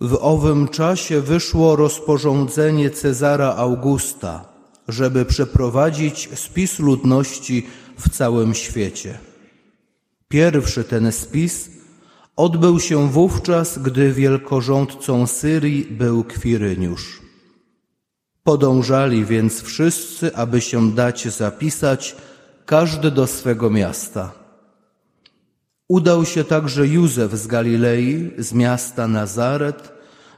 W owym czasie wyszło rozporządzenie Cezara Augusta, żeby przeprowadzić spis ludności w całym świecie. Pierwszy ten spis odbył się wówczas, gdy wielkorządcą Syrii był Kwiryniusz. Podążali więc wszyscy, aby się dać zapisać, każdy do swego miasta. Udał się także Józef z Galilei, z miasta Nazaret,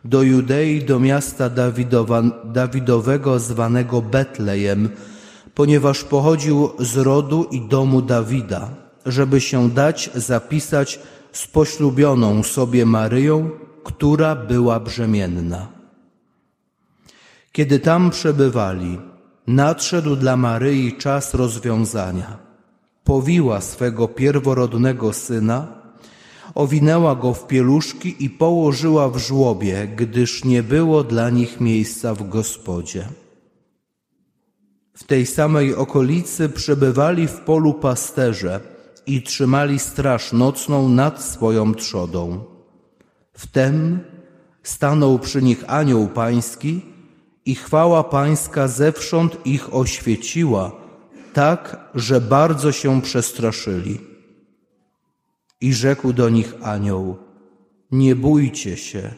do Judei, do miasta Dawidowa, Dawidowego zwanego Betlejem, ponieważ pochodził z rodu i domu Dawida, żeby się dać zapisać z poślubioną sobie Maryją, która była brzemienna. Kiedy tam przebywali, nadszedł dla Maryi czas rozwiązania. Powiła swego pierworodnego syna, owinęła go w pieluszki i położyła w żłobie, gdyż nie było dla nich miejsca w gospodzie. W tej samej okolicy przebywali w polu pasterze i trzymali straż nocną nad swoją trzodą. Wtem stanął przy nich anioł pański i chwała pańska zewsząd ich oświeciła, tak, że bardzo się przestraszyli. I rzekł do nich anioł, nie bójcie się.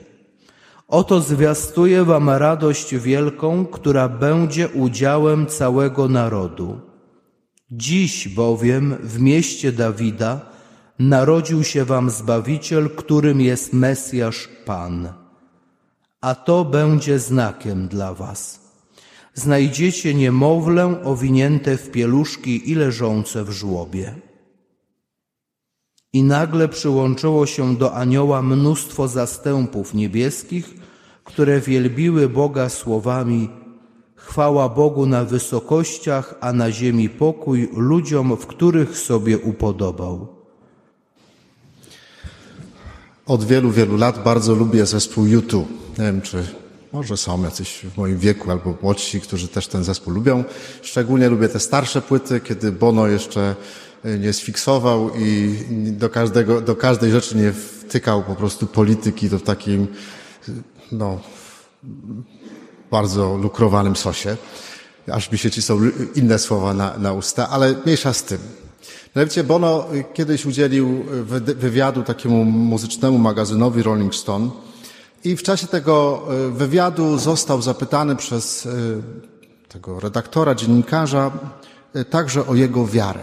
Oto zwiastuję wam radość wielką, która będzie udziałem całego narodu. Dziś bowiem w mieście Dawida narodził się wam Zbawiciel, którym jest Mesjasz Pan. A to będzie znakiem dla was. Znajdziecie niemowlę owinięte w pieluszki i leżące w żłobie. I nagle przyłączyło się do anioła mnóstwo zastępów niebieskich, które wielbiły Boga słowami Chwała Bogu na wysokościach, a na ziemi pokój ludziom, w których sobie upodobał. Od wielu, wielu lat bardzo lubię zespół YouTube. Nie wiem, czy może są jacyś w moim wieku albo młodsi, którzy też ten zespół lubią. Szczególnie lubię te starsze płyty, kiedy Bono jeszcze nie sfiksował i do, każdego, do każdej rzeczy nie wtykał po prostu polityki to w takim no, bardzo lukrowanym sosie. Aż mi się ci są inne słowa na, na usta, ale mniejsza z tym. Mianowicie Bono kiedyś udzielił wywiadu takiemu muzycznemu magazynowi Rolling Stone i w czasie tego e, wywiadu został zapytany przez e, tego redaktora, dziennikarza e, także o jego wiarę.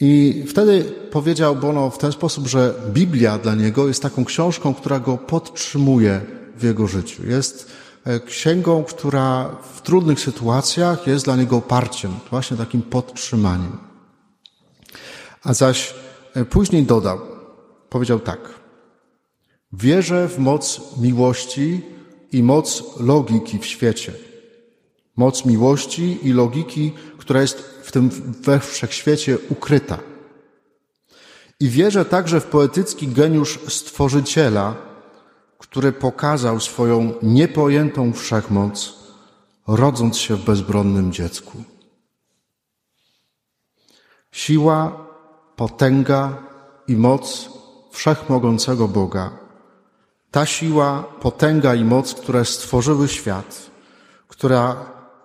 I wtedy powiedział Bono w ten sposób, że Biblia dla niego jest taką książką, która go podtrzymuje w jego życiu. Jest księgą, która w trudnych sytuacjach jest dla niego oparciem, właśnie takim podtrzymaniem. A zaś później dodał, powiedział tak. Wierzę w moc miłości i moc logiki w świecie. Moc miłości i logiki, która jest w tym we wszechświecie ukryta. I wierzę także w poetycki geniusz Stworzyciela, który pokazał swoją niepojętą wszechmoc, rodząc się w bezbronnym dziecku. Siła, potęga i moc wszechmogącego Boga ta siła, potęga i moc, które stworzyły świat, która,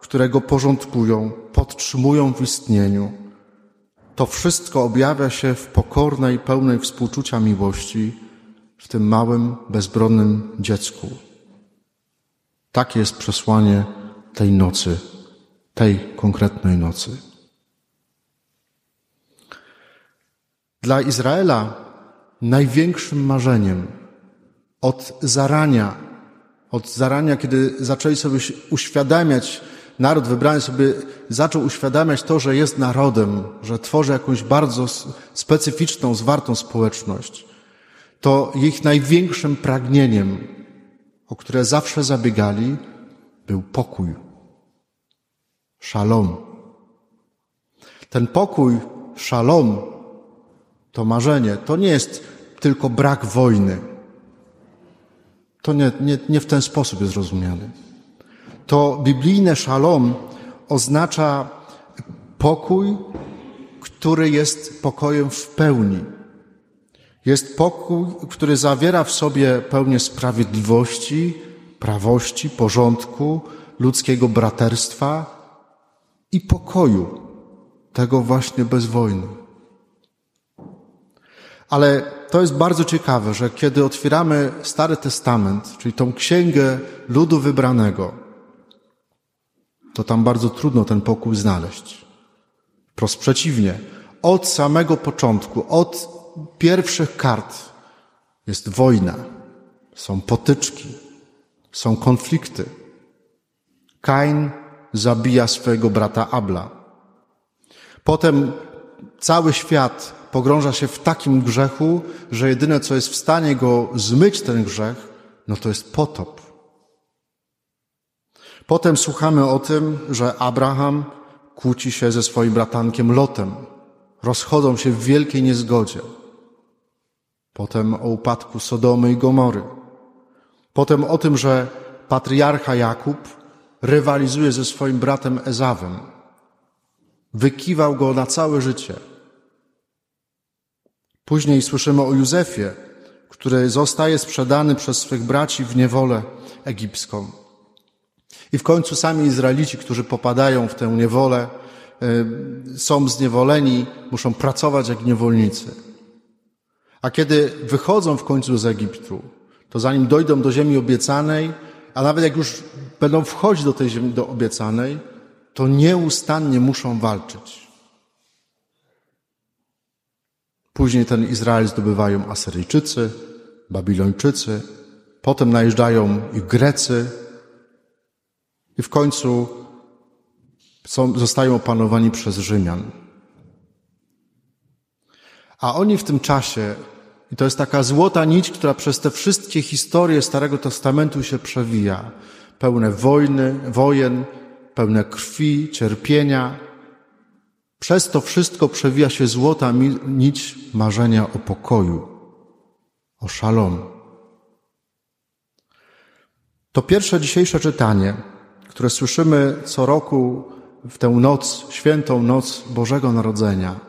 które go porządkują, podtrzymują w istnieniu, to wszystko objawia się w pokornej, pełnej współczucia miłości w tym małym, bezbronnym dziecku. Takie jest przesłanie tej nocy, tej konkretnej nocy. Dla Izraela największym marzeniem od zarania, od zarania, kiedy zaczęli sobie uświadamiać, naród wybrany sobie zaczął uświadamiać to, że jest narodem, że tworzy jakąś bardzo specyficzną, zwartą społeczność, to ich największym pragnieniem, o które zawsze zabiegali, był pokój. Szalom. Ten pokój, szalom, to marzenie, to nie jest tylko brak wojny. To nie, nie, nie w ten sposób jest rozumiany. To biblijne szalom oznacza pokój, który jest pokojem w pełni. Jest pokój, który zawiera w sobie pełnię sprawiedliwości, prawości, porządku, ludzkiego braterstwa i pokoju, tego właśnie bez wojny. Ale to jest bardzo ciekawe, że kiedy otwieramy Stary Testament, czyli tą księgę ludu wybranego, to tam bardzo trudno ten pokój znaleźć. Wprost przeciwnie, od samego początku, od pierwszych kart jest wojna, są potyczki, są konflikty. Kain zabija swojego brata Abla. Potem cały świat pogrąża się w takim grzechu, że jedyne, co jest w stanie go zmyć, ten grzech, no to jest potop. Potem słuchamy o tym, że Abraham kłóci się ze swoim bratankiem Lotem. Rozchodzą się w wielkiej niezgodzie. Potem o upadku Sodomy i Gomory. Potem o tym, że patriarcha Jakub rywalizuje ze swoim bratem Ezawem. Wykiwał go na całe życie. Później słyszymy o Józefie, który zostaje sprzedany przez swych braci w niewolę egipską. I w końcu sami Izraelici, którzy popadają w tę niewolę, y, są zniewoleni, muszą pracować jak niewolnicy. A kiedy wychodzą w końcu z Egiptu, to zanim dojdą do ziemi obiecanej, a nawet jak już będą wchodzić do tej ziemi do obiecanej, to nieustannie muszą walczyć. Później ten Izrael zdobywają Asyryjczycy, Babilończycy, potem najeżdżają i Grecy. I w końcu są, zostają opanowani przez Rzymian. A oni w tym czasie, i to jest taka złota nić, która przez te wszystkie historie Starego Testamentu się przewija, pełne wojny, wojen, pełne krwi, cierpienia, przez to wszystko przewija się złota nić marzenia o pokoju, o szalom. To pierwsze dzisiejsze czytanie, które słyszymy co roku w tę noc, świętą noc Bożego Narodzenia,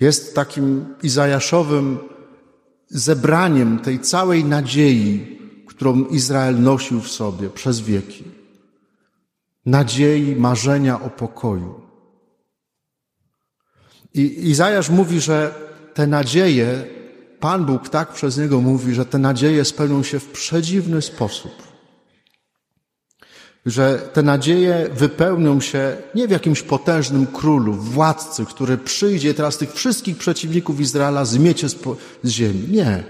jest takim izajaszowym zebraniem tej całej nadziei, którą Izrael nosił w sobie przez wieki. Nadziei, marzenia o pokoju. I Izajasz mówi, że te nadzieje, Pan Bóg tak przez niego mówi, że te nadzieje spełnią się w przedziwny sposób. Że te nadzieje wypełnią się nie w jakimś potężnym królu, władcy, który przyjdzie teraz tych wszystkich przeciwników Izraela zmiecie z, z ziemi. Nie.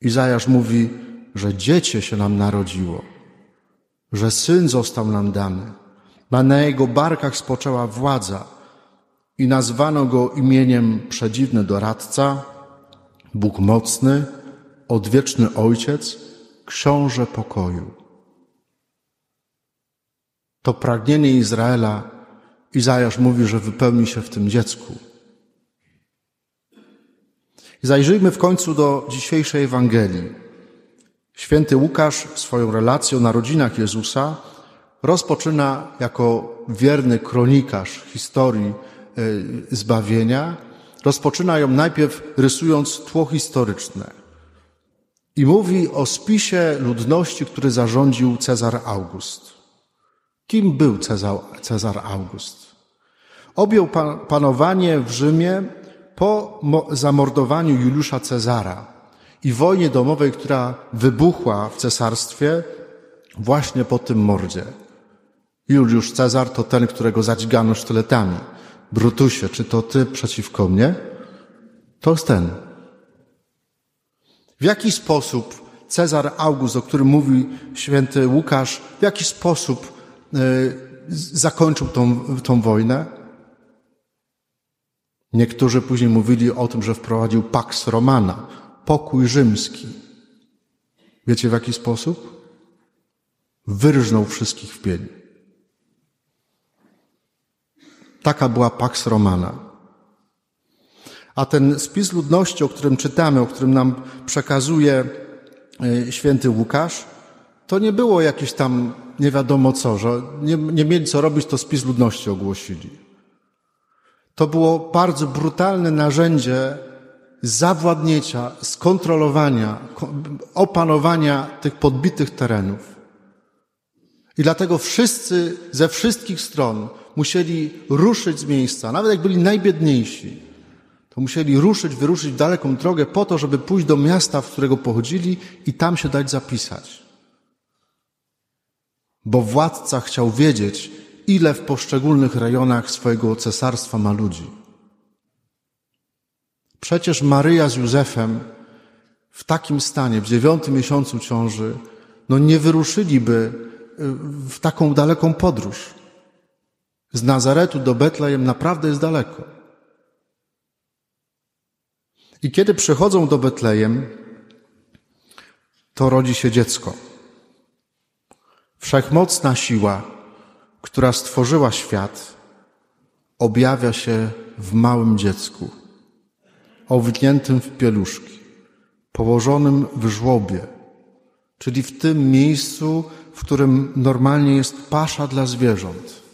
Izajasz mówi, że dziecię się nam narodziło, że syn został nam dany, na jego barkach spoczęła władza i nazwano go imieniem Przedziwny Doradca, Bóg Mocny, Odwieczny Ojciec, Książę Pokoju. To pragnienie Izraela, Izajasz mówi, że wypełni się w tym dziecku. zajrzyjmy w końcu do dzisiejszej Ewangelii. Święty Łukasz swoją relację o narodzinach Jezusa rozpoczyna jako wierny kronikarz historii zbawienia, rozpoczyna ją najpierw rysując tło historyczne i mówi o spisie ludności, który zarządził Cezar August. Kim był Cezar, Cezar August? Objął panowanie w Rzymie po zamordowaniu Juliusza Cezara i wojnie domowej, która wybuchła w cesarstwie właśnie po tym mordzie. Juliusz Cezar to ten, którego zadźgano sztyletami. Brutusie, czy to ty przeciwko mnie? To jest ten. W jaki sposób Cezar August, o którym mówi święty Łukasz, w jaki sposób y, zakończył tą, tą wojnę? Niektórzy później mówili o tym, że wprowadził Pax Romana, pokój rzymski. Wiecie w jaki sposób? Wyrżnął wszystkich w pień. Taka była Pax Romana. A ten spis ludności, o którym czytamy, o którym nam przekazuje e, święty Łukasz, to nie było jakieś tam nie wiadomo co, że nie, nie mieli co robić, to spis ludności ogłosili. To było bardzo brutalne narzędzie zawładnięcia, skontrolowania, opanowania tych podbitych terenów. I dlatego wszyscy ze wszystkich stron musieli ruszyć z miejsca, nawet jak byli najbiedniejsi, to musieli ruszyć, wyruszyć w daleką drogę po to, żeby pójść do miasta, w którego pochodzili i tam się dać zapisać. Bo władca chciał wiedzieć, ile w poszczególnych rejonach swojego cesarstwa ma ludzi. Przecież Maryja z Józefem w takim stanie, w dziewiątym miesiącu ciąży, no nie wyruszyliby y, w taką daleką podróż. Z Nazaretu do Betlejem naprawdę jest daleko. I kiedy przychodzą do Betlejem, to rodzi się dziecko. Wszechmocna siła, która stworzyła świat, objawia się w małym dziecku owiniętym w pieluszki, położonym w żłobie, czyli w tym miejscu, w którym normalnie jest pasza dla zwierząt.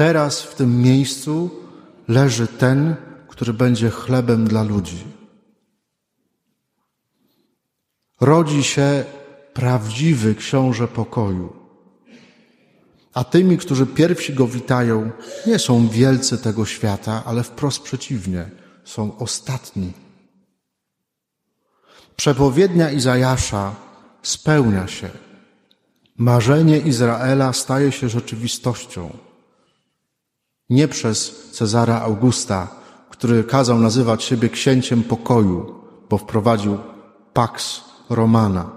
Teraz w tym miejscu leży ten, który będzie chlebem dla ludzi. Rodzi się prawdziwy książę pokoju. A tymi, którzy pierwsi go witają, nie są wielcy tego świata, ale wprost przeciwnie są ostatni. Przepowiednia Izajasza spełnia się. Marzenie Izraela staje się rzeczywistością. Nie przez Cezara Augusta, który kazał nazywać siebie księciem pokoju, bo wprowadził Pax Romana,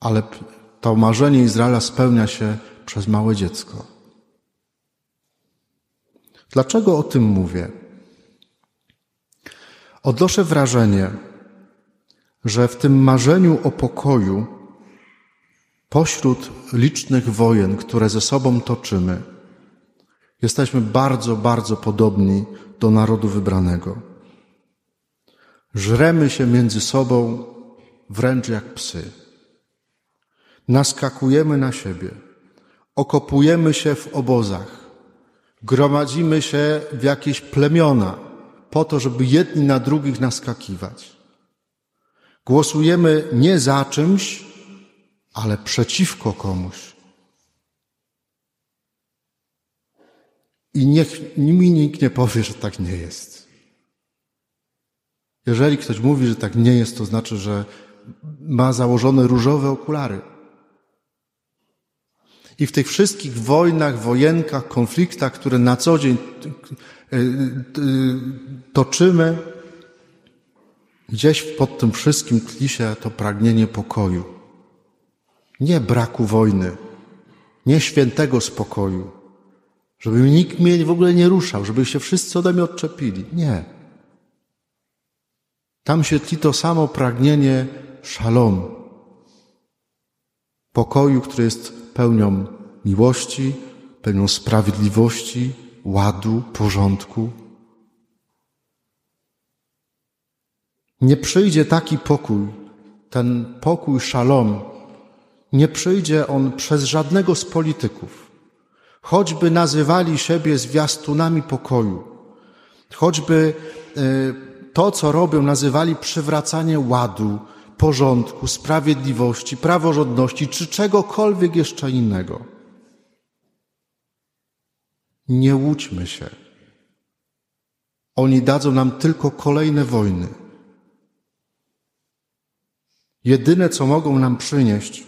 ale to marzenie Izraela spełnia się przez małe dziecko. Dlaczego o tym mówię? Odnoszę wrażenie, że w tym marzeniu o pokoju, pośród licznych wojen, które ze sobą toczymy, jesteśmy bardzo, bardzo podobni do narodu wybranego. Żremy się między sobą wręcz jak psy. Naskakujemy na siebie, okopujemy się w obozach, gromadzimy się w jakieś plemiona, po to, żeby jedni na drugich naskakiwać. Głosujemy nie za czymś, ale przeciwko komuś. I niech mi nikt nie powie, że tak nie jest. Jeżeli ktoś mówi, że tak nie jest, to znaczy, że ma założone różowe okulary. I w tych wszystkich wojnach, wojenkach, konfliktach, które na co dzień e, toczymy, gdzieś pod tym wszystkim tli się to pragnienie pokoju. Nie braku wojny, nie świętego spokoju, żeby nikt mnie w ogóle nie ruszał, żeby się wszyscy ode mnie odczepili. Nie. Tam się tli to samo pragnienie szalom, pokoju, który jest pełnią miłości, pełnią sprawiedliwości, ładu, porządku. Nie przyjdzie taki pokój, ten pokój szalom, nie przyjdzie on przez żadnego z polityków, choćby nazywali siebie zwiastunami pokoju, choćby e, to, co robią, nazywali przywracanie ładu, porządku, sprawiedliwości, praworządności czy czegokolwiek jeszcze innego. Nie łudźmy się. Oni dadzą nam tylko kolejne wojny. Jedyne, co mogą nam przynieść,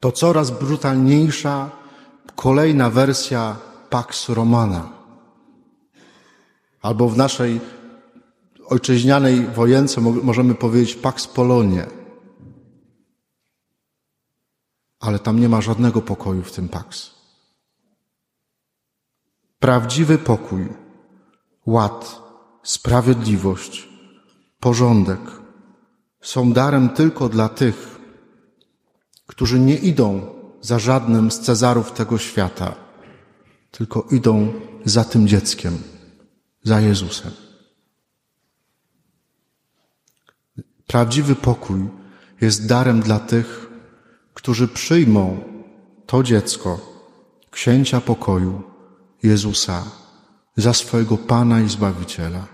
to coraz brutalniejsza kolejna wersja Pax Romana. Albo w naszej ojczyźnianej wojence możemy powiedzieć Pax Polonie. Ale tam nie ma żadnego pokoju w tym Pax. Prawdziwy pokój, ład, sprawiedliwość, porządek są darem tylko dla tych, którzy nie idą za żadnym z Cezarów tego świata, tylko idą za tym dzieckiem, za Jezusem. Prawdziwy pokój jest darem dla tych, którzy przyjmą to dziecko, księcia pokoju, Jezusa, za swojego Pana i Zbawiciela.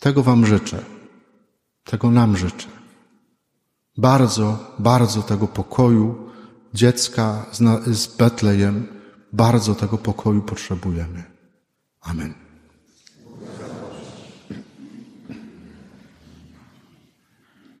Tego Wam życzę. Tego nam życzę. Bardzo, bardzo tego pokoju dziecka z Betlejem, bardzo tego pokoju potrzebujemy. Amen.